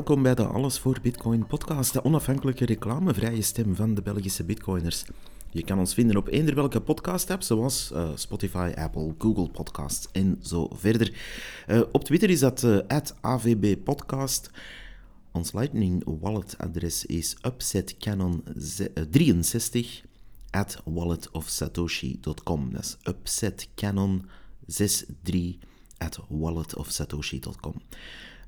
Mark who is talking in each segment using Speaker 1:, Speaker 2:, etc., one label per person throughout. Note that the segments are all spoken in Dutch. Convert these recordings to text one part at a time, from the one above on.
Speaker 1: Welkom bij de Alles voor Bitcoin podcast, de onafhankelijke reclamevrije stem van de Belgische bitcoiners. Je kan ons vinden op eender welke podcast-app, zoals uh, Spotify, Apple, Google Podcasts en zo verder. Uh, op Twitter is dat uh, AVB Podcast. Ons Lightning Wallet adres is upsetcanon63 at walletofsatoshi.com. Dat is upsetcanon63 at walletofsatoshi.com.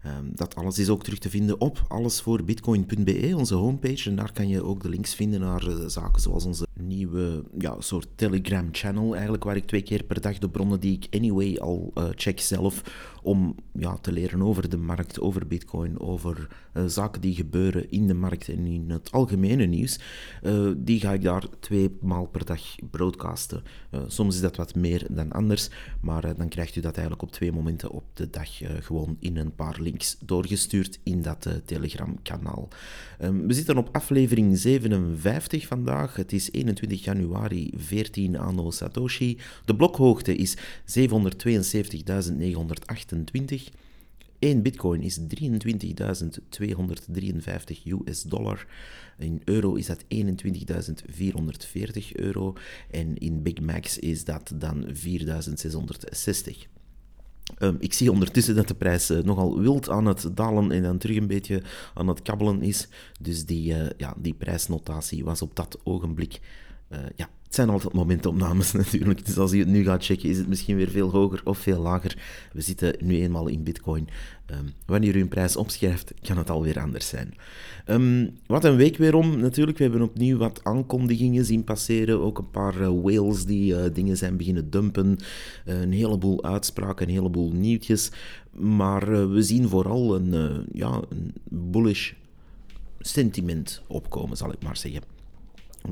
Speaker 1: Um, dat alles is ook terug te vinden op allesvoorbitcoin.be, onze homepage. En daar kan je ook de links vinden naar uh, zaken zoals onze nieuwe ja, soort Telegram-channel, eigenlijk, waar ik twee keer per dag de bronnen die ik anyway al uh, check zelf, om ja, te leren over de markt, over bitcoin, over uh, zaken die gebeuren in de markt en in het algemene nieuws, die ga ik daar twee maal per dag broadcasten. soms is dat wat meer dan anders, maar dan krijgt u dat eigenlijk op twee momenten op de dag gewoon in een paar links doorgestuurd in dat Telegram-kanaal. Um, we zitten op aflevering 57 vandaag. Het is 21 januari 14 anno Satoshi. De blokhoogte is 772.928. 1 bitcoin is 23.253 US dollar. In euro is dat 21.440 euro. En in Big Macs is dat dan 4.660. Um, ik zie ondertussen dat de prijs uh, nogal wild aan het dalen en dan terug een beetje aan het kabbelen is. Dus die, uh, ja, die prijsnotatie was op dat ogenblik uh, ja, het zijn altijd momentopnames natuurlijk, dus als je het nu gaat checken, is het misschien weer veel hoger of veel lager. We zitten nu eenmaal in Bitcoin. Um, wanneer u een prijs opschrijft, kan het alweer anders zijn. Um, wat een week weer om, natuurlijk. We hebben opnieuw wat aankondigingen zien passeren. Ook een paar uh, whales die uh, dingen zijn beginnen dumpen. Uh, een heleboel uitspraken, een heleboel nieuwtjes. Maar we zien vooral een, ja, een bullish sentiment opkomen, zal ik maar zeggen.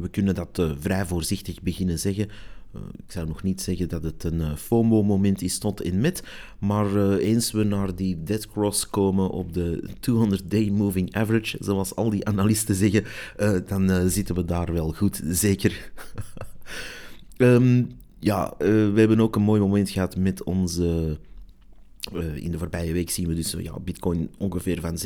Speaker 1: We kunnen dat uh, vrij voorzichtig beginnen zeggen. Uh, ik zou nog niet zeggen dat het een uh, FOMO-moment is tot in met, maar eens we naar die dead cross komen op de 200-day moving average, zoals al die analisten zeggen, dan zitten we daar wel goed, zeker. um, ja, we hebben ook een mooi moment gehad met onze in de voorbije week zien we dus ja, Bitcoin ongeveer van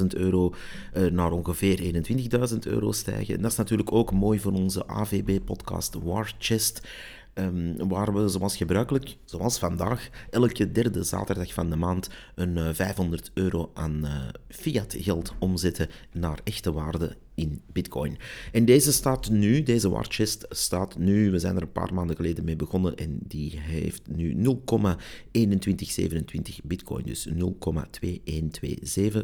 Speaker 1: 17.000 euro uh, naar ongeveer 21.000 euro stijgen. En dat is natuurlijk ook mooi voor onze AVB-podcast War Chest. Um, waar we zoals gebruikelijk, zoals vandaag, elke derde zaterdag van de maand een uh, 500 euro aan fiat geld omzetten naar echte waarde in Bitcoin. En deze staat nu, deze war chest staat nu, we zijn er een paar maanden geleden mee begonnen en die heeft nu 0,2127 Bitcoin, dus 0,2127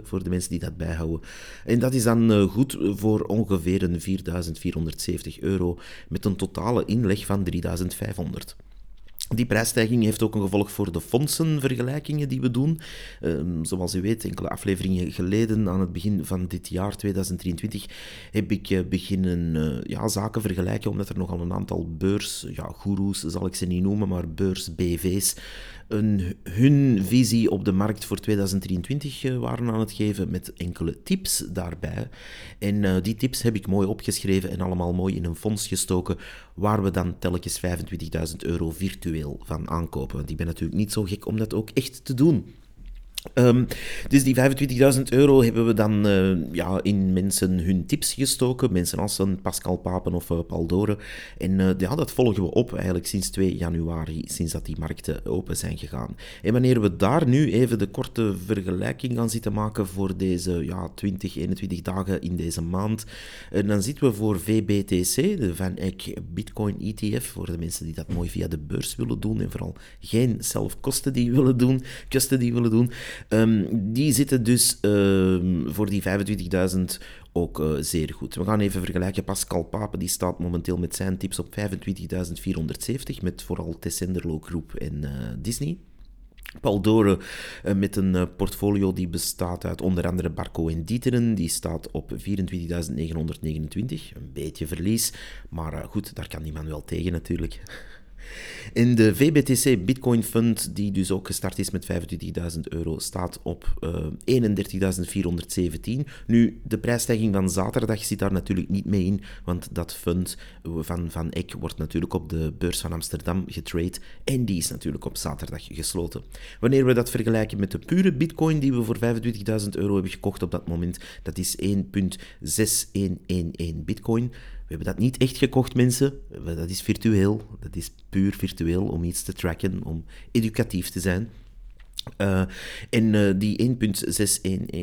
Speaker 1: voor de mensen die dat bijhouden. En dat is dan uh, goed voor ongeveer een 4470 euro met een totale inleg van 3500. Die prijsstijging heeft ook een gevolg voor de fondsenvergelijkingen die we doen. Um, zoals u weet, enkele afleveringen geleden, aan het begin van dit jaar 2023, heb ik uh, beginnen uh, ja, zaken vergelijken, omdat er nogal een aantal beurs, ja, zal ik ze niet noemen, maar beurs-BV's hun visie op de markt voor 2023 uh, waren aan het geven met enkele tips daarbij. En uh, die tips heb ik mooi opgeschreven en allemaal mooi in een fonds gestoken, waar we dan telkens 25.000 euro virtueel van aankopen. Want ik ben natuurlijk niet zo gek om dat ook echt te doen. Um, dus die 25.000 euro hebben we dan uh, ja, in mensen hun tips gestoken. Mensen als een Pascal Papen of uh, Paul. En uh, ja, dat volgen we op eigenlijk sinds 2 januari, sinds dat die markten open zijn gegaan. En wanneer we daar nu even de korte vergelijking gaan zitten maken voor deze ja, 20, 21 dagen in deze maand, dan zitten we voor VBTC, de Van Eck Bitcoin ETF, voor de mensen die dat mooi via de beurs willen doen en vooral geen zelfkosten die willen doen, kosten die willen doen. Um, die zitten dus um, voor die 25.000 ook uh, zeer goed. We gaan even vergelijken. Pascal Pape die staat momenteel met zijn tips op 25.470, met vooral Tessenderlo Groep en uh, Disney. Paul Doren uh, met een portfolio die bestaat uit onder andere Barco en Dieteren. Die staat op 24.929. Een beetje verlies. Maar goed, daar kan die man wel tegen natuurlijk. En de VBTC Bitcoin Fund, die dus ook gestart is met 25.000 euro, staat op uh, 31.417. Nu, de prijsstijging van zaterdag zit daar natuurlijk niet mee in, want dat fund van, van Eck wordt natuurlijk op de beurs van Amsterdam getrade en die is natuurlijk op zaterdag gesloten. Wanneer we dat vergelijken met de pure Bitcoin die we voor 25.000 euro hebben gekocht op dat moment, dat is 1.6111 Bitcoin. Hebben dat niet echt gekocht, mensen. Dat is virtueel. Dat is puur virtueel om iets te tracken, om educatief te zijn. Uh, en uh, die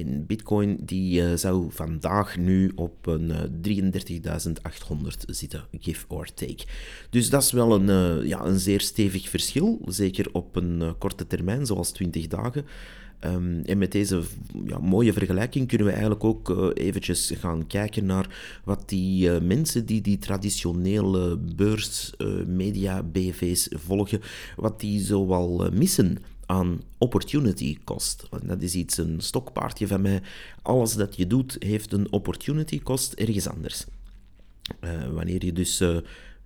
Speaker 1: 1.611 bitcoin die zou vandaag nu op een 33.800 zitten, give or take. Dus dat is wel een, ja, een zeer stevig verschil, zeker op een korte termijn, zoals 20 dagen. Um, en met deze ja, mooie vergelijking kunnen we eigenlijk ook uh, eventjes gaan kijken naar wat die uh, mensen die die traditionele beurs, uh, media, BV's volgen, wat die zoal missen aan opportunity cost. Want dat is iets, een stokpaardje van mij. Alles dat je doet heeft een opportunity cost ergens anders. wanneer je dus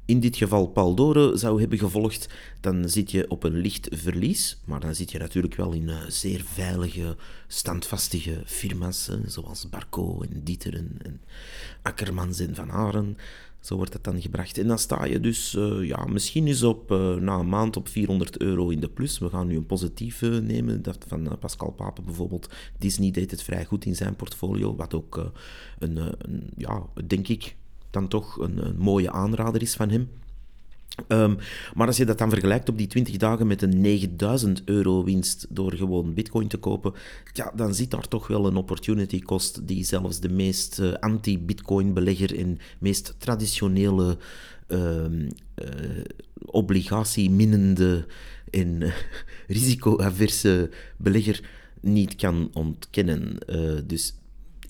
Speaker 1: in dit geval Paul Dore zou hebben gevolgd, dan zit je op een licht verlies. Maar dan zit je natuurlijk wel in uh, zeer veilige, standvastige firma's, zoals Barco en Dieter en, Akkermans en Van Aren. Zo wordt dat dan gebracht. En dan sta je dus uh, ja, misschien eens op, uh, na een maand op 400 euro in de plus. We gaan nu een positieve nemen, dat van Pascal Pape bijvoorbeeld. Disney deed het vrij goed in zijn portfolio, wat ook een, een, ja, denk ik, dan toch een, een mooie aanrader is van hem. Um, maar als je dat dan vergelijkt op die 20 dagen met een 9000 euro winst door gewoon bitcoin te kopen, ja, dan zit daar toch wel een opportunity cost die zelfs de meest uh, anti-bitcoin belegger en meest traditionele uh, uh, obligatie-minnende en uh, risicoaverse belegger niet kan ontkennen. dus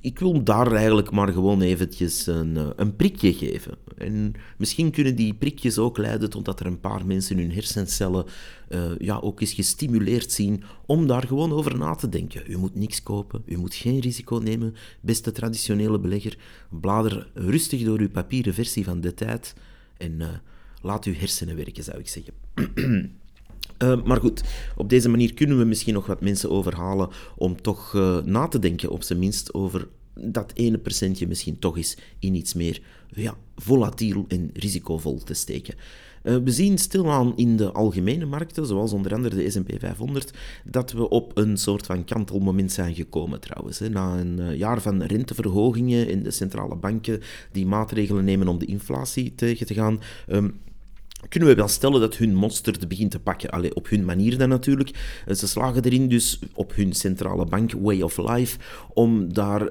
Speaker 1: ik wil daar eigenlijk maar gewoon eventjes een, eh, een prikje geven. En misschien kunnen die prikjes ook leiden tot dat er een paar mensen hun hersencellen uh, ja, ook eens gestimuleerd zien om daar gewoon over na te denken. U moet niks kopen, u moet geen risico nemen. Beste traditionele belegger, blader rustig door uw papieren versie van de tijd en uh, laat uw hersenen werken, zou ik zeggen. Uh, maar goed, op deze manier kunnen we misschien nog wat mensen overhalen om toch uh, na te denken, op zijn minst, over dat ene procentje misschien toch eens in iets meer ja, volatiel en risicovol te steken. Uh, we zien stilaan in de algemene markten, zoals onder andere de S&P 500, dat we op een soort van kantelmoment zijn gekomen trouwens. Hè. Na een jaar van renteverhogingen in de centrale banken die maatregelen nemen om de inflatie tegen te gaan... Um, kunnen we wel stellen dat hun monster begint te pakken. Allee, op hun manier dan natuurlijk. Eh, ze slagen erin dus op hun centrale bank, Way of Life, om daar uh,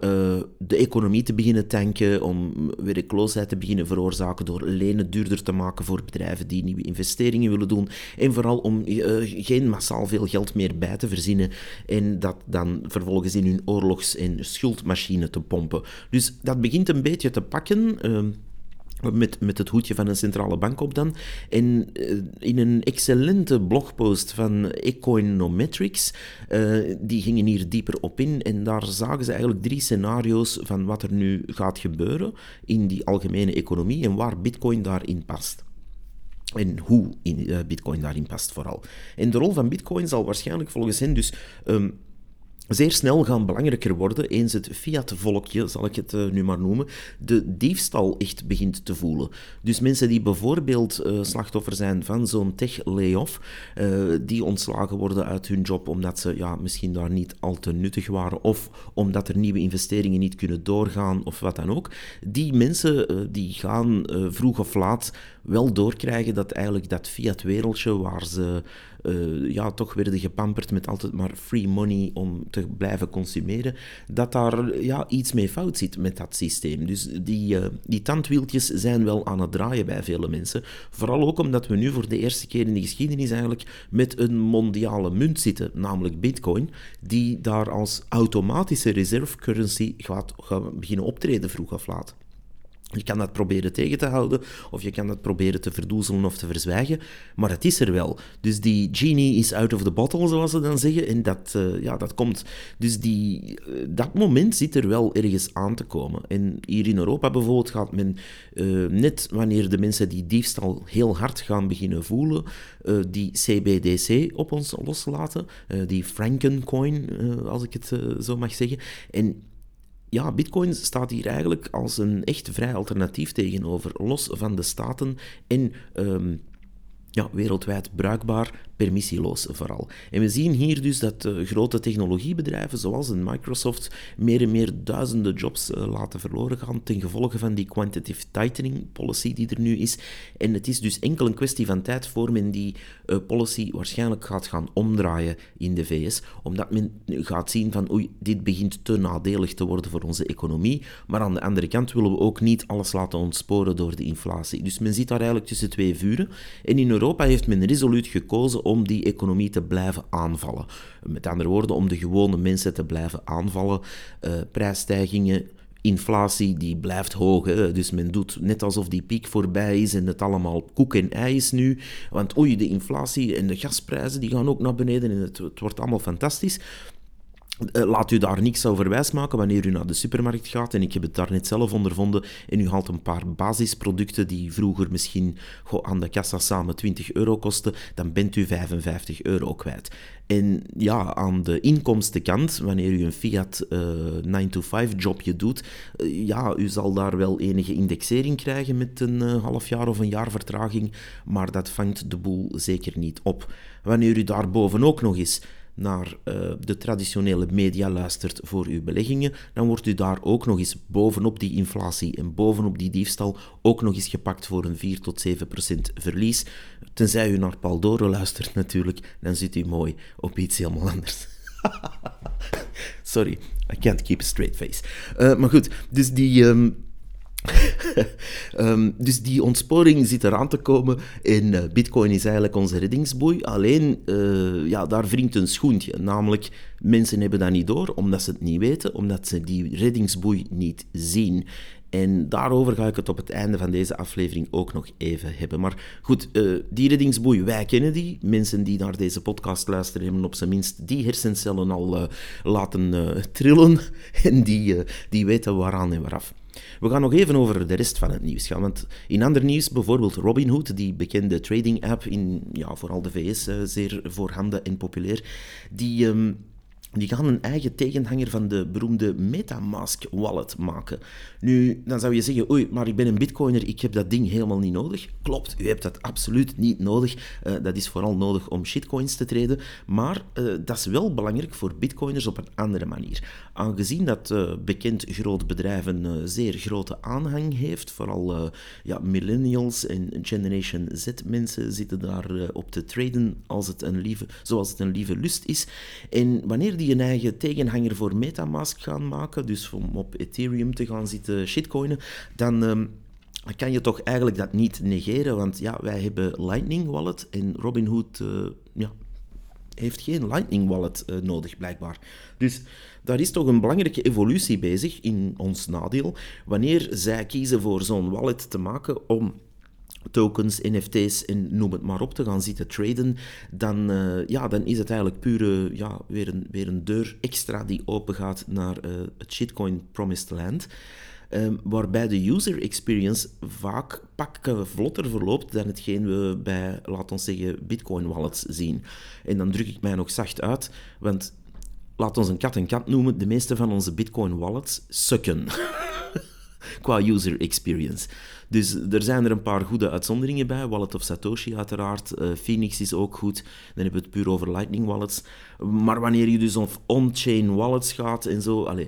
Speaker 1: de economie te beginnen tanken, om werkloosheid te beginnen veroorzaken door lenen duurder te maken voor bedrijven die nieuwe investeringen willen doen. En vooral om uh, geen massaal veel geld meer bij te verzinnen en dat dan vervolgens in hun oorlogs- en schuldmachine te pompen. Dus dat begint een beetje te pakken. Uh, met, met het hoedje van een centrale bank op dan. En uh, in een excellente blogpost van Econometrics, uh, die gingen hier dieper op in. En daar zagen ze eigenlijk drie scenario's van wat er nu gaat gebeuren in die algemene economie en waar Bitcoin daarin past. En hoe in, uh, Bitcoin daarin past vooral. En de rol van Bitcoin zal waarschijnlijk volgens hen dus. Um, zeer snel gaan belangrijker worden eens het fiat-volkje, zal ik het uh, nu maar noemen, de diefstal echt begint te voelen. Dus mensen die bijvoorbeeld uh, slachtoffer zijn van zo'n tech-layoff, uh, die ontslagen worden uit hun job omdat ze ja, misschien daar niet al te nuttig waren of omdat er nieuwe investeringen niet kunnen doorgaan of wat dan ook, die mensen die gaan vroeg of laat wel doorkrijgen dat eigenlijk dat fiat-wereldje waar ze uh, ja, toch werden gepamperd met altijd maar free money om te blijven consumeren, dat daar ja, iets mee fout zit met dat systeem. Dus die, uh, die tandwieltjes zijn wel aan het draaien bij vele mensen. Vooral ook omdat we nu voor de eerste keer in de geschiedenis eigenlijk met een mondiale munt zitten, namelijk bitcoin, die daar als automatische reserve currency gaat, gaat beginnen optreden vroeg of laat. Je kan dat proberen tegen te houden, of je kan dat proberen te verdoezelen of te verzwijgen, maar het is er wel. Dus die genie is out of the bottle, zoals ze dan zeggen, en dat, uh, ja, dat komt. Dus die, uh, dat moment zit er wel ergens aan te komen. En hier in Europa bijvoorbeeld gaat men, uh, net wanneer de mensen die diefstal heel hard gaan beginnen voelen, die CBDC op ons loslaten, die Frankencoin, als ik het zo mag zeggen. En ja, Bitcoin staat hier eigenlijk als een echt vrij alternatief tegenover, los van de staten en um, ja, wereldwijd bruikbaar, permissieloos vooral. En we zien hier dus dat uh, grote technologiebedrijven zoals Microsoft meer en meer duizenden jobs uh, laten verloren gaan ten gevolge van die quantitative tightening policy die er nu is. En het is dus enkel een kwestie van tijd voor men die uh, policy waarschijnlijk gaat gaan omdraaien in de VS, omdat men gaat zien van oei, dit begint te nadelig te worden voor onze economie, maar aan de andere kant willen we ook niet alles laten ontsporen door de inflatie. Dus men zit daar eigenlijk tussen twee vuren. En in Europa heeft men resoluut gekozen om die economie te blijven aanvallen. Met andere woorden, om de gewone mensen te blijven aanvallen. Uh, prijsstijgingen, inflatie die blijft hoog. Hè. Dus men doet net alsof die piek voorbij is en het allemaal koek en ei is nu. Want oei, de inflatie en de gasprijzen die gaan ook naar beneden en het, het wordt allemaal fantastisch. Eh, laat u daar niks over wijsmaken wanneer u naar de supermarkt gaat. En ik heb het daar net zelf ondervonden. En u haalt een paar basisproducten die vroeger misschien aan de kassa samen 20 euro kosten. Dan bent u 55 euro kwijt. En ja, aan de inkomstenkant, wanneer u een Fiat uh, eh, 9-to-5 jobje doet, uh, ja, u zal daar wel enige indexering krijgen met een half jaar of een jaar vertraging. Maar dat vangt de boel zeker niet op. Wanneer u daarboven ook nog eens naar uh, de traditionele media luistert voor uw beleggingen, dan wordt u daar ook nog eens bovenop die inflatie en bovenop die diefstal ook nog eens gepakt voor een 4 tot 7 procent verlies. Tenzij u naar Paldoro luistert natuurlijk, dan zit u mooi op iets helemaal anders. Sorry, I can't keep a straight face. Uh, maar goed, dus die... Um, um, dus die ontsporing zit eraan te komen en uh, bitcoin is eigenlijk onze reddingsboei. Alleen, uh, ja, daar wringt een schoentje. Namelijk, mensen hebben dat niet door, omdat ze het niet weten, omdat ze die reddingsboei niet zien. En daarover ga ik het op het einde van deze aflevering ook nog even hebben. Maar goed, uh, die reddingsboei, wij kennen die. Mensen die naar deze podcast luisteren hebben op zijn minst die hersencellen al laten trillen. En die, die weten waaraan en waaraf. We gaan nog even over de rest van het nieuws gaan. Want in ander nieuws, bijvoorbeeld Robinhood, die bekende trading app in ja, vooral de VS zeer voorhanden en populair, die. Um, die gaan een eigen tegenhanger van de beroemde Metamask wallet maken. Nu, dan zou je zeggen, oei, maar ik ben een bitcoiner, ik heb dat ding helemaal niet nodig. Klopt, u hebt dat absoluut niet nodig. Uh, dat is vooral nodig om shitcoins te treden. Maar uh, dat is wel belangrijk voor bitcoiners op een andere manier. Aangezien dat uh, bekend groot bedrijf een zeer grote aanhang heeft, vooral ja, millennials en Generation Z mensen zitten daar op te traden als het een lieve, zoals het een lieve lust is. En wanneer die een eigen tegenhanger voor Metamask gaan maken, dus om op Ethereum te gaan zitten shitcoinen, dan... Um, kan je toch eigenlijk dat niet negeren, want ja, wij hebben Lightning Wallet en Robinhood uh, ja, heeft geen Lightning Wallet uh, nodig, blijkbaar. Dus daar is toch een belangrijke evolutie bezig in ons nadeel, wanneer zij kiezen voor zo'n wallet te maken om tokens, NFT's en noem het maar op te gaan zitten traden, dan, uh, ja, dan is het eigenlijk pure, ja, weer, een, weer een deur extra die open gaat naar uh, het shitcoin promised land. Um, waarbij de user experience vaak pak vlotter verloopt dan hetgeen we bij, laten we zeggen, bitcoin wallets zien. En dan druk ik mij nog zacht uit, want laat ons een kat en kat noemen, de meeste van onze bitcoin wallets sukken. Qua user experience. Dus er zijn er een paar goede uitzonderingen bij. Wallet of Satoshi uiteraard. Uh, Phoenix is ook goed. Dan hebben we het puur over Lightning wallets. Maar wanneer je dus on-chain wallets gaat en zo... Allez,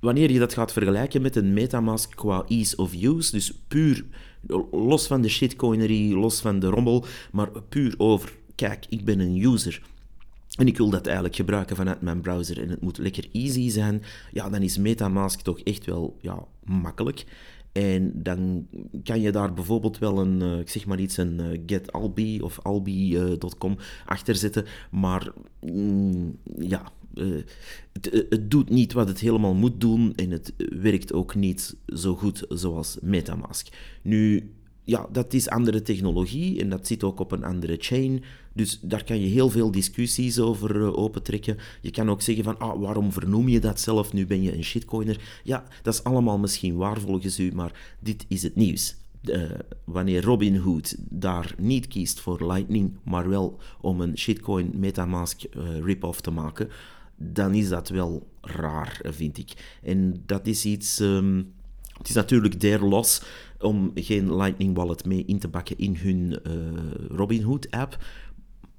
Speaker 1: wanneer je dat gaat vergelijken met een Metamask qua ease of use, dus puur los van de shitcoinery, los van de rommel, maar puur over, kijk, ik ben een user en ik wil dat eigenlijk gebruiken vanuit mijn browser en het moet lekker easy zijn, ja, dan is Metamask toch echt wel ja, makkelijk. En dan kan je daar bijvoorbeeld wel een, uh, ik zeg maar iets, een uh, getalbi of albi.com uh, achter zetten. Maar mm, ja, het, doet niet wat het helemaal moet doen en het werkt ook niet zo goed zoals Metamask. Nu, ja, dat is andere technologie en dat zit ook op een andere chain. Dus daar kan je heel veel discussies over uh, opentrekken. Je kan ook zeggen van, ah, waarom vernoem je dat zelf? Nu ben je een shitcoiner. Ja, dat is allemaal misschien waar volgens u, maar dit is het nieuws. Uh, wanneer Robinhood daar niet kiest voor Lightning, maar wel om een shitcoin Metamask uh, rip-off te maken, dan is dat wel raar, vind ik. En dat is iets... Um, het is natuurlijk der los om geen Lightning Wallet mee in te bakken in hun uh, Robinhood-app.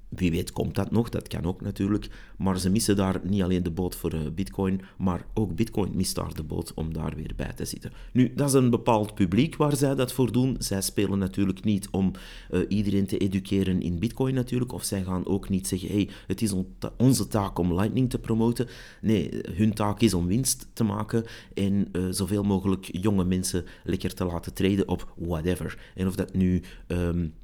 Speaker 1: Wie weet komt dat nog, dat kan ook natuurlijk. Maar ze missen daar niet alleen de boot voor uh, Bitcoin, maar ook Bitcoin mist daar de boot om daar weer bij te zitten. Nu, dat is een bepaald publiek waar zij dat voor doen. Zij spelen natuurlijk niet om uh, iedereen te educeren in Bitcoin natuurlijk, of zij gaan ook niet zeggen, hey, het is on onze taak om Lightning te promoten. Nee, hun taak is om winst te maken en uh, zoveel mogelijk jonge mensen lekker te laten treden op whatever. En of dat nu... Um,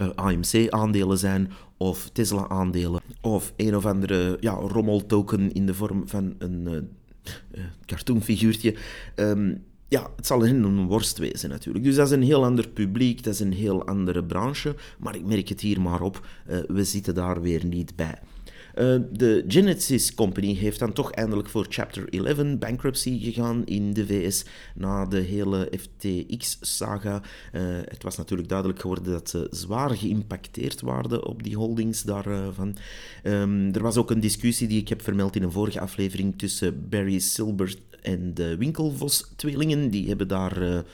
Speaker 1: uh, AMC-aandelen zijn of Tesla-aandelen of een of andere ja, rommeltoken in de vorm van een uh, cartoonfiguurtje. Um, ja, het zal hen een worst wezen natuurlijk. Dus dat is een heel ander publiek, dat is een heel andere branche. Maar ik merk het hier maar op, we zitten daar weer niet bij. Uh, de Genesis Company heeft dan toch eindelijk voor Chapter 11 bankruptcy gegaan in de VS na de hele FTX-saga. Uh, het was natuurlijk duidelijk geworden dat ze zwaar geïmpacteerd waren op die holdings daarvan. Um, er was ook een discussie die ik heb vermeld in een vorige aflevering tussen Barry Silbert en de Winkelvos-tweelingen. Die hebben daar...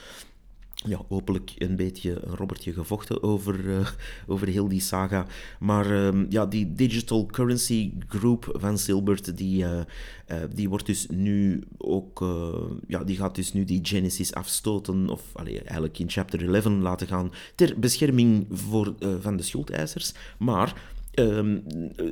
Speaker 1: Ja, hopelijk een beetje een robbertje gevochten over, uh, over heel die saga. Maar uh, ja, die Digital Currency Group van Silbert, die, uh, die wordt dus nu ook, ja, die gaat dus nu die Genesis afstoten, of eigenlijk in chapter 11 laten gaan, ter bescherming voor, van de schuldeisers. Maar Um,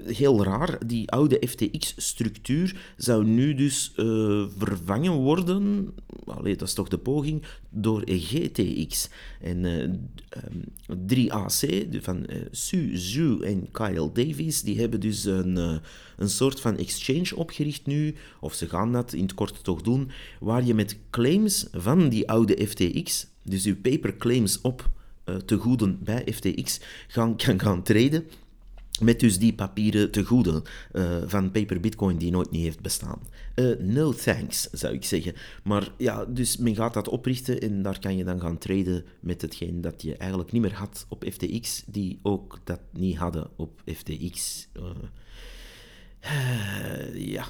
Speaker 1: heel raar, die oude FTX-structuur zou nu dus uh, vervangen worden, allee, dat is toch de poging, door GTX. En uh, um, 3AC, van uh, Su Zhu en Kyle Davies, die hebben dus een, een soort van exchange opgericht nu, of ze gaan dat in het kort toch doen, waar je met claims van die oude FTX, dus je paper claims op te goeden bij FTX, gaan, kan gaan treden met dus die papieren te goede uh, van paper bitcoin die nooit niet heeft bestaan. Uh, no thanks, zou ik zeggen. Maar ja, dus men gaat dat oprichten en daar kan je dan gaan traden met hetgeen dat je eigenlijk niet meer had op FTX, die ook dat niet hadden op FTX. Eh, ja,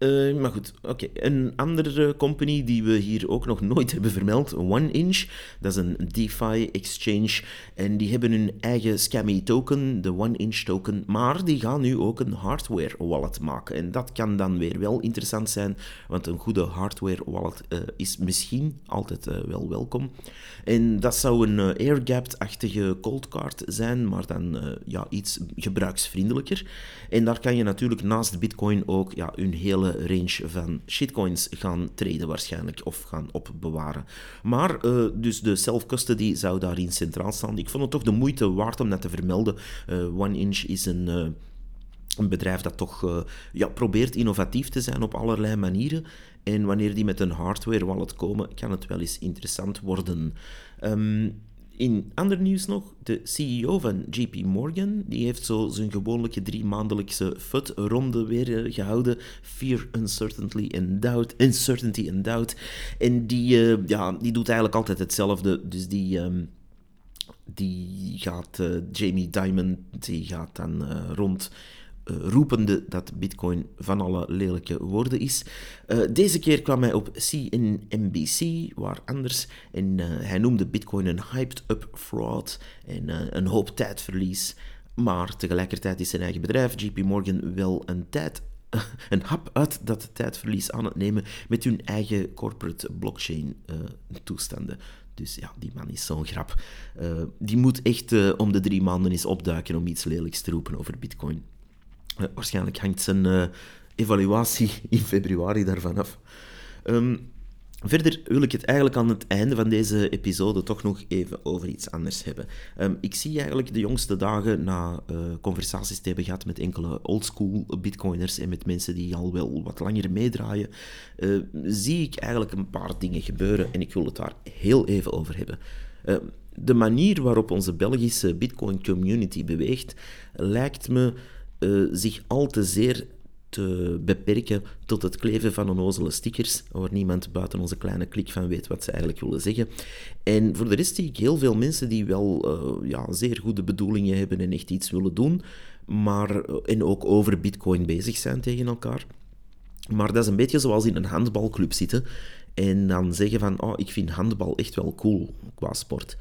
Speaker 1: uh, maar goed, oké. Een andere company die we hier ook nog nooit hebben vermeld, OneInch. Dat is een DeFi exchange. En die hebben hun eigen scammy token, de OneInch token. Maar die gaan nu ook een hardware wallet maken. En dat kan dan weer wel interessant zijn, want een goede hardware wallet uh, is misschien altijd wel welkom. En dat zou een airgapped-achtige cold card zijn, maar dan ja, iets gebruiksvriendelijker. En daar kan je natuurlijk naast Bitcoin ook ja, hun hele range van shitcoins gaan traden waarschijnlijk, of gaan opbewaren. Maar uh, dus de self-custody zou daarin centraal staan. Ik vond het toch de moeite waard om dat te vermelden. Uh, One Inch is een... Uh, een bedrijf dat toch ja, probeert innovatief te zijn op allerlei manieren. En wanneer die met een hardware wallet komen, kan het wel eens interessant worden. Um, in ander nieuws nog, de CEO van JP Morgan, die heeft zo zijn gewone drie maandelijkse FUD-ronde weer uh, gehouden. Fear, Uncertainty and Doubt. Uncertainty and Doubt. En die, uh, ja, die doet eigenlijk altijd hetzelfde. Dus die... Um, die gaat, uh, Jamie Dimon, die gaat dan rond eh, roepende dat Bitcoin van alle lelijke woorden is. Uh, deze keer kwam hij op CNBC, waar anders, en uh, hij noemde Bitcoin een hyped-up fraud en een hoop tijdverlies. Maar tegelijkertijd is zijn eigen bedrijf, JP Morgan, wel een tijd een hap uit dat tijdverlies aan het nemen met hun eigen corporate blockchain toestanden. Dus ja, die man is zo'n grap. Die moet echt om de drie maanden eens opduiken om iets lelijks te roepen over Bitcoin. Waarschijnlijk hangt zijn uh, evaluatie in februari daarvan af. Um, Verder wil ik het eigenlijk aan het einde van deze episode toch nog even over iets anders hebben. Ehm, ik zie eigenlijk de jongste dagen, na uh, conversaties te hebben gehad met enkele oldschool bitcoiners en met mensen die al wel wat langer meedraaien, uh, zie ik eigenlijk een paar dingen gebeuren en ik wil het daar heel even over hebben. Uh, de manier waarop onze Belgische bitcoin community beweegt, lijkt me zich al te zeer te beperken tot het kleven van onnozele stickers, waar niemand buiten onze kleine klik van weet wat ze eigenlijk willen zeggen. En voor de rest zie ik heel veel mensen die wel uh, ja, zeer goede bedoelingen hebben en echt iets willen doen, maar, eh, en ook over bitcoin bezig zijn tegen elkaar. Maar dat is een beetje zoals in een handbalclub zitten en dan zeggen van, oh, ik vind handbal echt wel cool qua sport.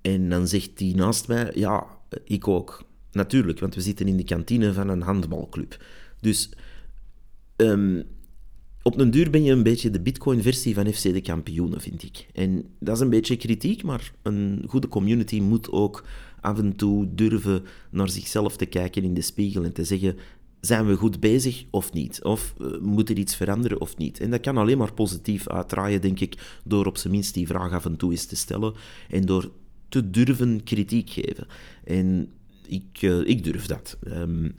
Speaker 1: En dan zegt die naast mij, ja, ik ook. Natuurlijk, want we zitten in de kantine van een handbalclub. Dus um, op een duur ben je een beetje de Bitcoin-versie van FC de kampioenen, vind ik. En dat is een beetje kritiek, maar een goede community moet ook af en toe durven naar zichzelf te kijken in de spiegel en te zeggen: zijn we goed bezig of niet? Of uh, moet er iets veranderen of niet? En dat kan alleen maar positief uitdraaien, denk ik, door op zijn minst die vraag af en toe eens te stellen en door te durven kritiek geven. En ik, uh, ik durf dat. Um,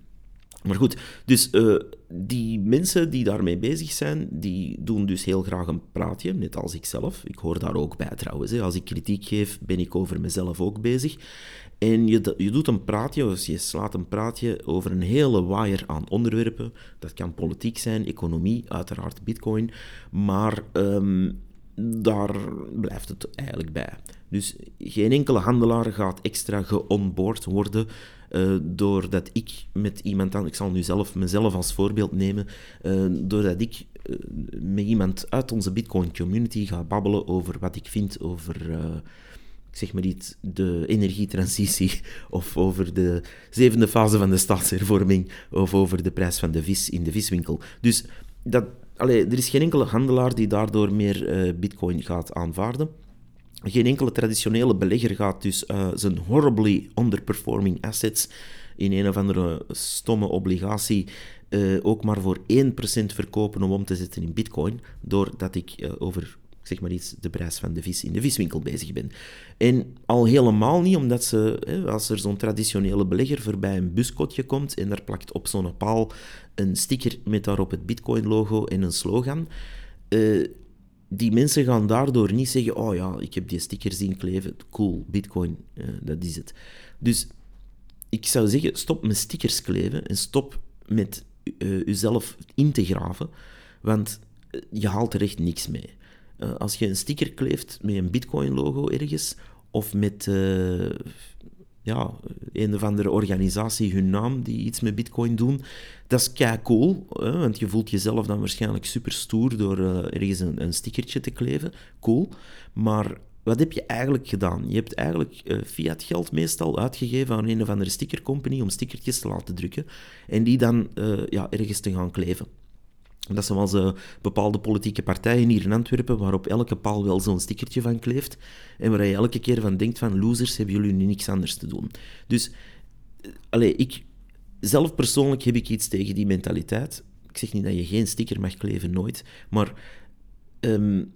Speaker 1: maar goed, dus uh, die mensen die daarmee bezig zijn, die doen dus heel graag een praatje, net als ik zelf. Ik hoor daar ook bij trouwens. Hè. Als ik kritiek geef, ben ik over mezelf ook bezig. En je, je doet een praatje, of je slaat een praatje over een hele waaier aan onderwerpen. Dat kan politiek zijn, economie, uiteraard bitcoin. Maar um, daar blijft het eigenlijk bij. Dus geen enkele handelaar gaat extra geonboard worden uh, doordat ik met iemand aan, ik zal nu zelf mezelf als voorbeeld nemen, uh, doordat ik uh, met iemand uit onze Bitcoin community ga babbelen over wat ik vind over zeg maar iets, de energietransitie, of over de zevende fase van de staatshervorming, of over de prijs van de vis in de viswinkel. Dus dat, allee, er is geen enkele handelaar die daardoor meer bitcoin gaat aanvaarden. Geen enkele traditionele belegger gaat dus uh, zijn horribly underperforming assets in een of andere stomme obligatie uh, ook maar voor 1% verkopen om om te zetten in bitcoin, doordat ik uh, over zeg maar iets, de prijs van de vis in de viswinkel bezig ben. En al helemaal niet omdat ze, hè, als er zo'n traditionele belegger voorbij een buskotje komt en daar plakt op zo'n paal een sticker met daarop het bitcoin-logo en een slogan, die mensen gaan daardoor niet zeggen: Oh ja, ik heb die sticker zien kleven, cool, Bitcoin, uh, dat is het. Dus ik zou zeggen: stop met stickers kleven en stop met jezelf in te graven, want je haalt er echt niks mee. Als je een sticker kleeft met een Bitcoin-logo ergens, of met ja, een of andere organisatie hun naam die iets met bitcoin doen. Dat is kei cool, hè, want je voelt jezelf dan waarschijnlijk super stoer door uh, ergens een, stickertje te kleven. Cool. Maar wat heb je eigenlijk gedaan? Je hebt eigenlijk uh, fiat geld meestal uitgegeven aan een of andere stickercompany om stickertjes te laten drukken en die dan uh, ja, ergens te gaan kleven. Dat zoals uh, bepaalde politieke partijen hier in Antwerpen, waarop elke paal wel zo'n stickertje van kleeft. En waar je elke keer van denkt van, losers, hebben jullie nu niks anders te doen. Dus, uh, ik... Zelf persoonlijk heb ik iets tegen die mentaliteit. Ik zeg niet dat je geen sticker mag kleven, nooit. Maar... Um,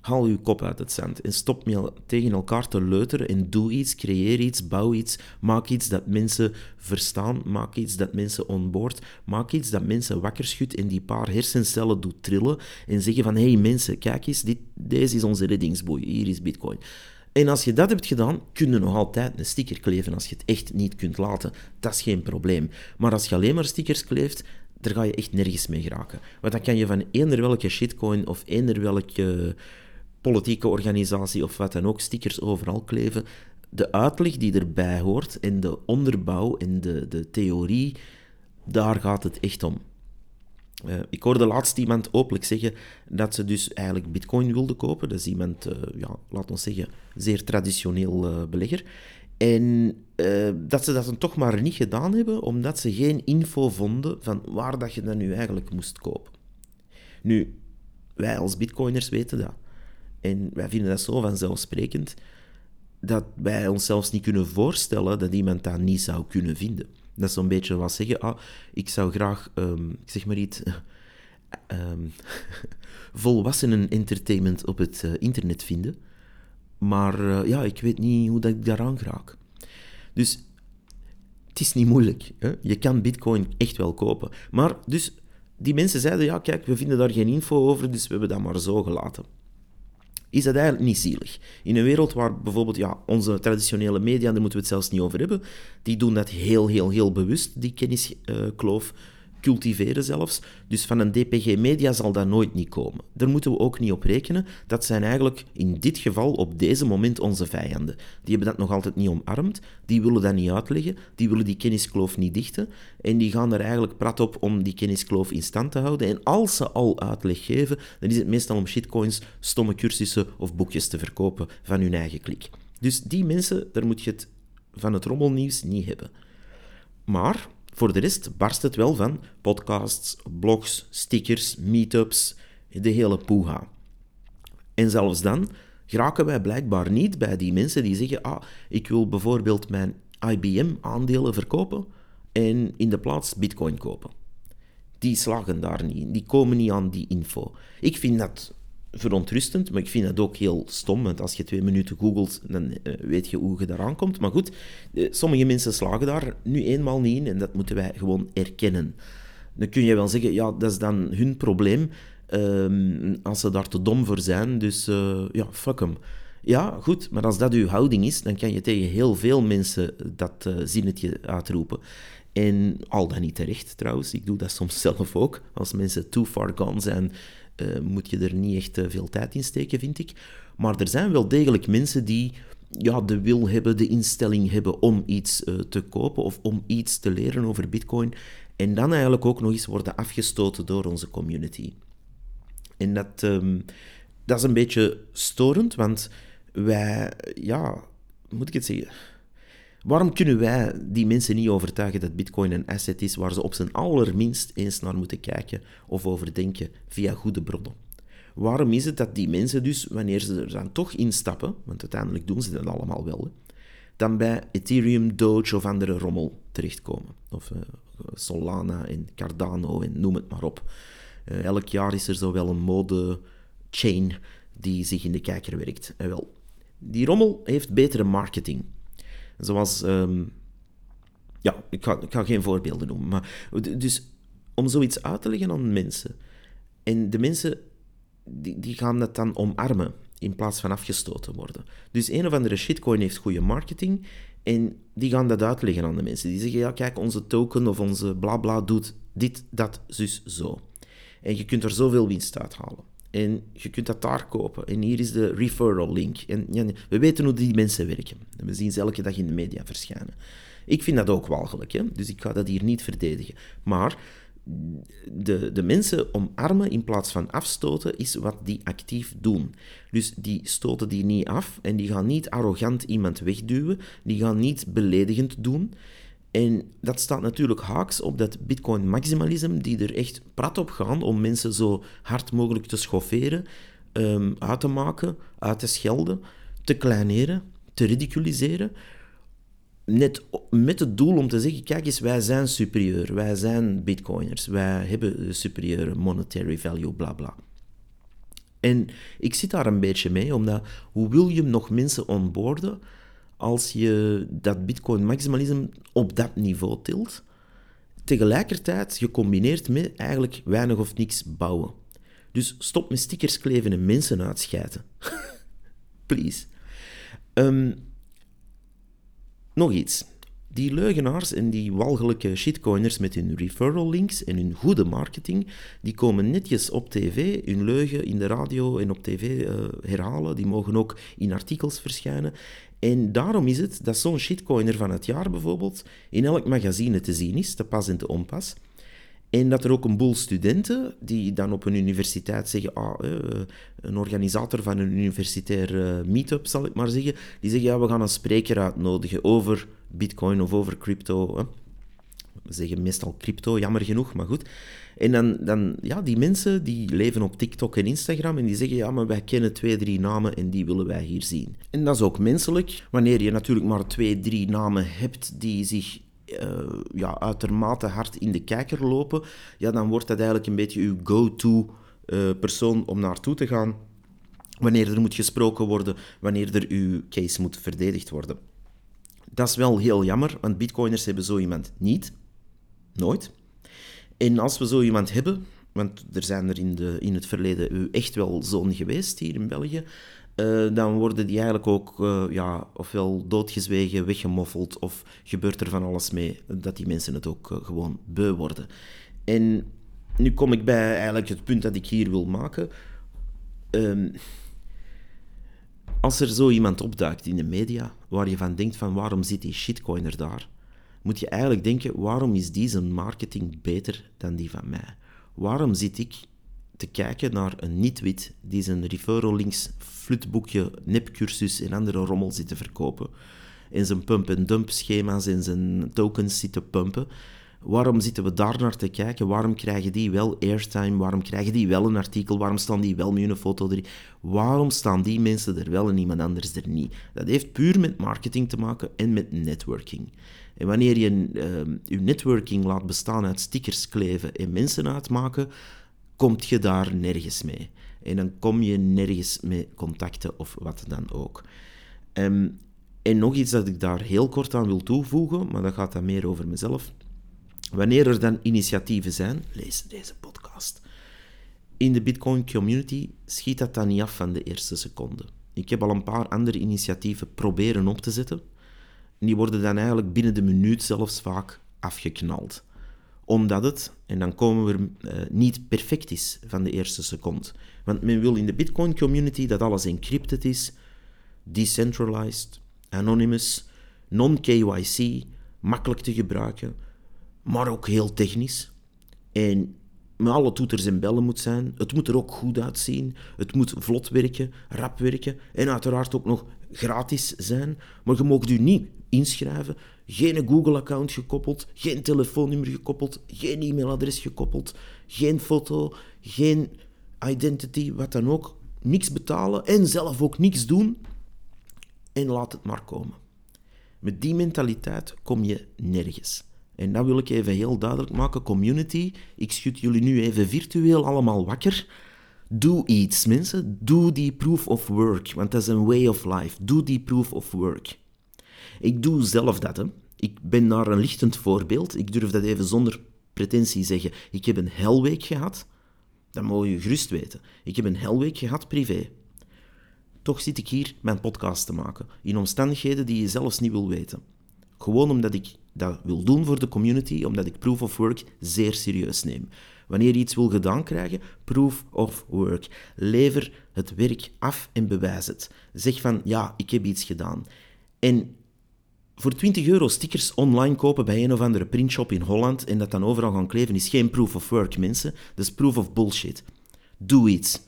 Speaker 1: Haal uw kop uit het zand en stop me tegen elkaar te leuteren en doe iets, creëer iets, bouw iets, maak iets dat mensen verstaan, maak iets dat mensen onboord, maak iets dat mensen wakker schudt en die paar hersencellen doet trillen en zeggen van hé hey mensen, kijk eens, dit, deze is onze reddingsboei, hier is bitcoin. En als je dat hebt gedaan, kun je nog altijd een sticker kleven als je het echt niet kunt laten. Dat is geen probleem. Maar als je alleen maar stickers kleeft, daar ga je echt nergens mee geraken. Want dan kan je van eender welke shitcoin of eender welke politieke organisatie of wat dan ook, stickers overal kleven. De uitleg die erbij hoort en de onderbouw en de, de theorie, daar gaat het echt om. Uh, ik hoorde laatst iemand openlijk zeggen dat ze dus eigenlijk bitcoin wilde kopen. Dat is iemand, uh, ja, laat ons zeggen, zeer traditioneel uh, belegger. En dat ze dat dan toch maar niet gedaan hebben, omdat ze geen info vonden van waar dat je dat nu eigenlijk moest kopen. Nu, wij als bitcoiners weten dat. En wij vinden dat zo vanzelfsprekend dat wij ons zelfs niet kunnen voorstellen dat iemand dat niet zou kunnen vinden. Dat is zo'n beetje wat zeggen, ah, ik zou graag, um, zeg maar iets, ehm, volwassenen entertainment op het eh, internet vinden. Maar eh, ja, ik weet niet hoe dat ik daaraan raak. Dus het is niet moeilijk. Hè? Je kan bitcoin echt wel kopen. Maar dus die mensen zeiden, ja kijk, we vinden daar geen info over, dus we hebben dat maar zo gelaten. Is dat eigenlijk niet zielig? In een wereld waar bijvoorbeeld ja, onze traditionele media, daar moeten we het zelfs niet over hebben, die doen dat heel, heel, heel bewust, die kenniskloof cultiveren zelfs. Dus van een DPG Media zal dat nooit niet komen. Daar moeten we ook niet op rekenen. Dat zijn eigenlijk in dit geval op deze moment onze vijanden. Die hebben dat nog altijd niet omarmd, die willen dat niet uitleggen, die willen die kenniskloof niet dichten en die gaan er eigenlijk prat op om die kenniskloof in stand te houden. En als ze al uitleg geven, dan is het meestal om shitcoins, stomme cursussen of boekjes te verkopen van hun eigen klik. Dus die mensen, daar moet je het van het rommelnieuws niet hebben. Maar voor de rest barst het wel van podcasts, blogs, stickers, meetups, de hele poeha. En zelfs dan geraken wij blijkbaar niet bij die mensen die zeggen: Ah, ik wil bijvoorbeeld mijn IBM-aandelen verkopen en in de plaats Bitcoin kopen. Die slagen daar niet die komen niet aan die info. Ik vind dat verontrustend, maar ik vind het ook heel stom. Want als je twee minuten googelt, dan uh, weet je hoe je daaraan komt. Maar goed, uh, sommige mensen slagen daar nu eenmaal niet in en dat moeten wij gewoon erkennen. Dan kun je wel zeggen, ja, dat is dan hun probleem um, als ze daar te dom voor zijn. Dus uh, ja, fuck hem. Ja, goed, maar als dat uw houding is, dan kan je tegen heel veel mensen dat zinnetje uitroepen. En al dan niet terecht trouwens, ik doe dat soms zelf ook. Als mensen too far gone zijn, uh, moet je er niet echt uh, veel tijd in steken, vind ik. Maar er zijn wel degelijk mensen die ja, de wil hebben, de instelling hebben om iets uh, te kopen of om iets te leren over Bitcoin. En dan eigenlijk ook nog eens worden afgestoten door onze community. En dat, um, dat is een beetje storend, want wij, ja, moet ik het zeggen? Waarom kunnen wij die mensen niet overtuigen dat Bitcoin een asset is waar ze op zijn allerminst eens naar moeten kijken of over denken via goede bronnen? Waarom is het dat die mensen dus, wanneer ze er dan toch instappen, want uiteindelijk doen ze dat allemaal wel, dan bij Ethereum, Doge of andere rommel terechtkomen? Of uh, Solana en Cardano en noem het maar op. Uh, elk jaar is er zo wel een mode-chain die zich in de kijker werkt. En wel, die rommel heeft betere marketing. Zoals, um, ja, ik ga, geen voorbeelden noemen, maar dus om zoiets uit te leggen aan mensen. En de mensen die, die gaan dat dan omarmen in plaats van afgestoten worden. Dus een of andere shitcoin heeft goede marketing en die gaan dat uitleggen aan de mensen. Die zeggen, ja kijk, onze token of onze blabla doet dit, dat, zus, zo. En je kunt er zoveel winst uithalen. En je kunt dat daar kopen. En hier is de referral link. En we weten hoe die mensen werken. we zien ze elke dag in de media verschijnen. Ik vind dat ook walgelijk, hè? dus ik ga dat hier niet verdedigen. Maar de, de mensen omarmen in plaats van afstoten is wat die actief doen. Dus die stoten die niet af en die gaan niet arrogant iemand wegduwen, die gaan niet beledigend doen. En dat staat natuurlijk haaks op dat bitcoin-maximalisme, die er echt prat op gaan om mensen zo hard mogelijk te schofferen, um, uit te maken, uit te schelden, te kleineren, te ridiculiseren. Net met het doel om te zeggen, kijk eens, wij zijn superieur, wij zijn bitcoiners, wij hebben superieure monetary value, bla bla. En ik zit daar een beetje mee, omdat hoe wil je nog mensen onboorden als je dat bitcoin-maximalisme op dat niveau tilt, tegelijkertijd gecombineerd met eigenlijk weinig of niks bouwen. Dus stop met stickers kleven en mensen uitschijten. Please. Um, nog iets. Die leugenaars en die walgelijke shitcoiners met hun referral links en hun goede marketing, die komen netjes op tv, hun leugen in de radio en op tv uh, herhalen. Die mogen ook in artikels verschijnen. En daarom is het dat zo'n shitcoiner van het jaar bijvoorbeeld in elk magazine te zien is, te pas en te onpas. En dat er ook een boel studenten die dan op een universiteit zeggen, ah, eh, een organisator van een universitair uh, meetup zal ik maar zeggen, die zeggen, ja, we gaan een spreker uitnodigen over bitcoin of over crypto. We zeggen meestal crypto, jammer genoeg, maar goed. En dan, dan, ja, die mensen die leven op TikTok en Instagram en die zeggen, ja, maar wij kennen twee, drie namen en die willen wij hier zien. En dat is ook menselijk, wanneer je natuurlijk maar twee, drie namen hebt die zich uh, ja, uitermate hard in de kijker lopen, ja, dan wordt dat eigenlijk een beetje uw go-to uh, persoon om naartoe te gaan wanneer er moet gesproken worden, wanneer er uw case moet verdedigd worden. Dat is wel heel jammer, want bitcoiners hebben zo iemand niet. Nooit. En als we zo iemand hebben, want er zijn er in, de, in het verleden echt wel zo'n geweest hier in België, uh, dan worden die eigenlijk ook uh, ja, ofwel doodgezwegen, weggemoffeld, of gebeurt er van alles mee dat die mensen het ook uh, gewoon beu worden. En nu kom ik bij eigenlijk het punt dat ik hier wil maken. Um, als er zo iemand opduikt in de media, waar je van denkt van waarom zit die shitcoiner daar, moet je eigenlijk denken, waarom is die marketing beter dan die van mij? Waarom zit ik te kijken naar een niet-wit die zijn referral links, flutboekje, nepcursus en andere rommel zit te verkopen en zijn pump-and-dump schema's en zijn tokens zit te pumpen, Waarom zitten we daar naar te kijken? Waarom krijgen die wel airtime? Waarom krijgen die wel een artikel? Waarom staan die wel met een foto erin? Waarom staan die mensen er wel en iemand anders er niet? Dat heeft puur met marketing te maken en met networking. En wanneer je uh, je networking laat bestaan uit stickers kleven en mensen uitmaken, kom je daar nergens mee. En dan kom je nergens mee contacten of wat dan ook. Um, en nog iets dat ik daar heel kort aan wil toevoegen, maar dat gaat dan meer over mezelf. Wanneer er dan initiatieven zijn, lees deze podcast. In de Bitcoin community schiet dat dan niet af van de eerste seconde. Ik heb al een paar andere initiatieven proberen op te zetten. Die worden dan eigenlijk binnen de minuut zelfs vaak afgeknald. Omdat het, en dan komen we uh, niet perfect is van de eerste seconde. Want men wil in de Bitcoin community dat alles encrypted is, decentralized, anonymous, non-KYC, makkelijk te gebruiken maar ook heel technisch. En met alle toeters en bellen moet zijn. Het moet er ook goed uitzien. Het moet vlot werken, rap werken en uiteraard ook nog gratis zijn. Maar je mag u niet inschrijven. Geen Google-account gekoppeld, geen telefoonnummer gekoppeld, geen e-mailadres gekoppeld, geen foto, geen identity, wat dan ook. Niks betalen en zelf ook niks doen. En laat het maar komen. Met die mentaliteit kom je nergens. En dat wil ik even heel duidelijk maken. Community, ik schud jullie nu even virtueel allemaal wakker. Doe iets, mensen. Doe die proof of work, want dat is een way of life. Doe die proof of work. Ik doe zelf dat. Hè. Ik ben daar een lichtend voorbeeld. Ik durf dat even zonder pretentie zeggen. Ik heb een helweek gehad. Dat moet je gerust weten. Ik heb een helweek gehad privé. Toch zit ik hier mijn podcast te maken. In omstandigheden die je zelfs niet wil weten. Gewoon omdat ik dat wil doen voor de community, omdat ik proof of work zeer serieus neem. Wanneer je iets wil gedaan krijgen, proof of work. Lever het werk af en bewijs het. Zeg van, ja, ik heb iets gedaan. En voor 20 euro stickers online kopen bij een of andere printshop in Holland en dat dan overal gaan kleven is geen proof of work, mensen. Dat is proof of bullshit. Doe iets.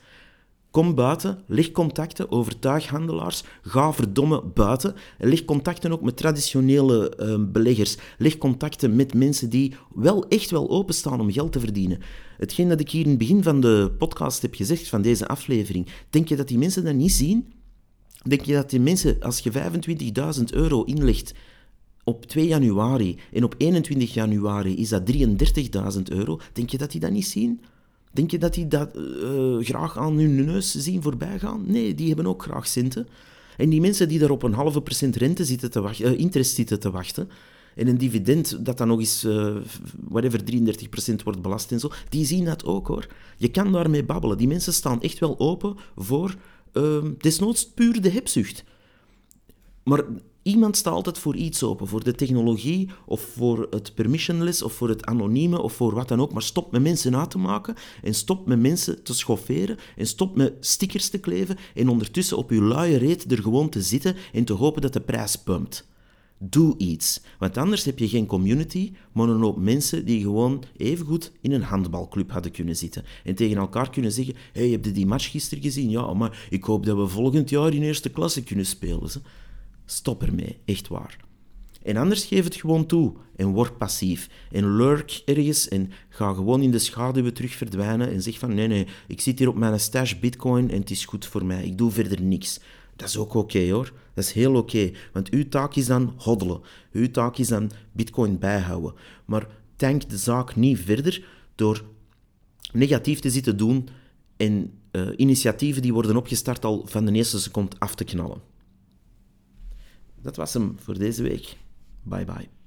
Speaker 1: Kom buiten, leg contacten, overtuig handelaars, ga verdomme buiten. Leg contacten ook met traditionele uh, beleggers. Leg contacten met mensen die wel echt wel openstaan om geld te verdienen. Hetgeen dat ik hier in het begin van de podcast heb gezegd, van deze aflevering, denk je dat die mensen dat niet zien? Denk je dat die mensen, als je 25.000 euro inlegt op 2 januari en op 21 januari is dat 33.000 euro, denk je dat die dat niet zien? Denk je dat die dat uh, graag aan hun neus zien voorbij gaan? Nee, die hebben ook graag centen. En die mensen die daar op een halve procent rente zitten te wachten, uh, interest zitten te wachten, en een dividend dat dan nog eens, uh, whatever, 33% wordt belast en zo, die zien dat ook hoor. Je kan daarmee babbelen. Die mensen staan echt wel open voor desnoods puur de hebzucht. Maar Iemand staat altijd voor iets open, voor de technologie of voor het permissionless of voor het anonieme of voor wat dan ook. Maar stop met mensen na te maken en stop met mensen te schofferen en stop met stickers te kleven en ondertussen op je luie reet er gewoon te zitten en te hopen dat de prijs pumpt. Doe iets, want anders heb je geen community, maar een hoop mensen die gewoon evengoed in een handbalclub hadden kunnen zitten en tegen elkaar kunnen zeggen: Hey, heb je die match gisteren gezien? Ja, maar ik hoop dat we volgend jaar in eerste klasse kunnen spelen. Stop ermee, echt waar. En anders geef het gewoon toe en word passief. En lurk ergens en ga gewoon in de schaduwen terug verdwijnen en zeg van nee, nee, ik zit hier op mijn stash bitcoin en het is goed voor mij. Ik doe verder niks. Dat is ook oké hoor. Dat is heel oké. Want uw taak is dan hoddelen. Uw taak is dan bitcoin bijhouden. Maar tank de zaak niet verder door negatief te zitten doen en uh, initiatieven die worden opgestart al van de eerste seconde af te knallen. Dat was hem voor deze week. Bye bye.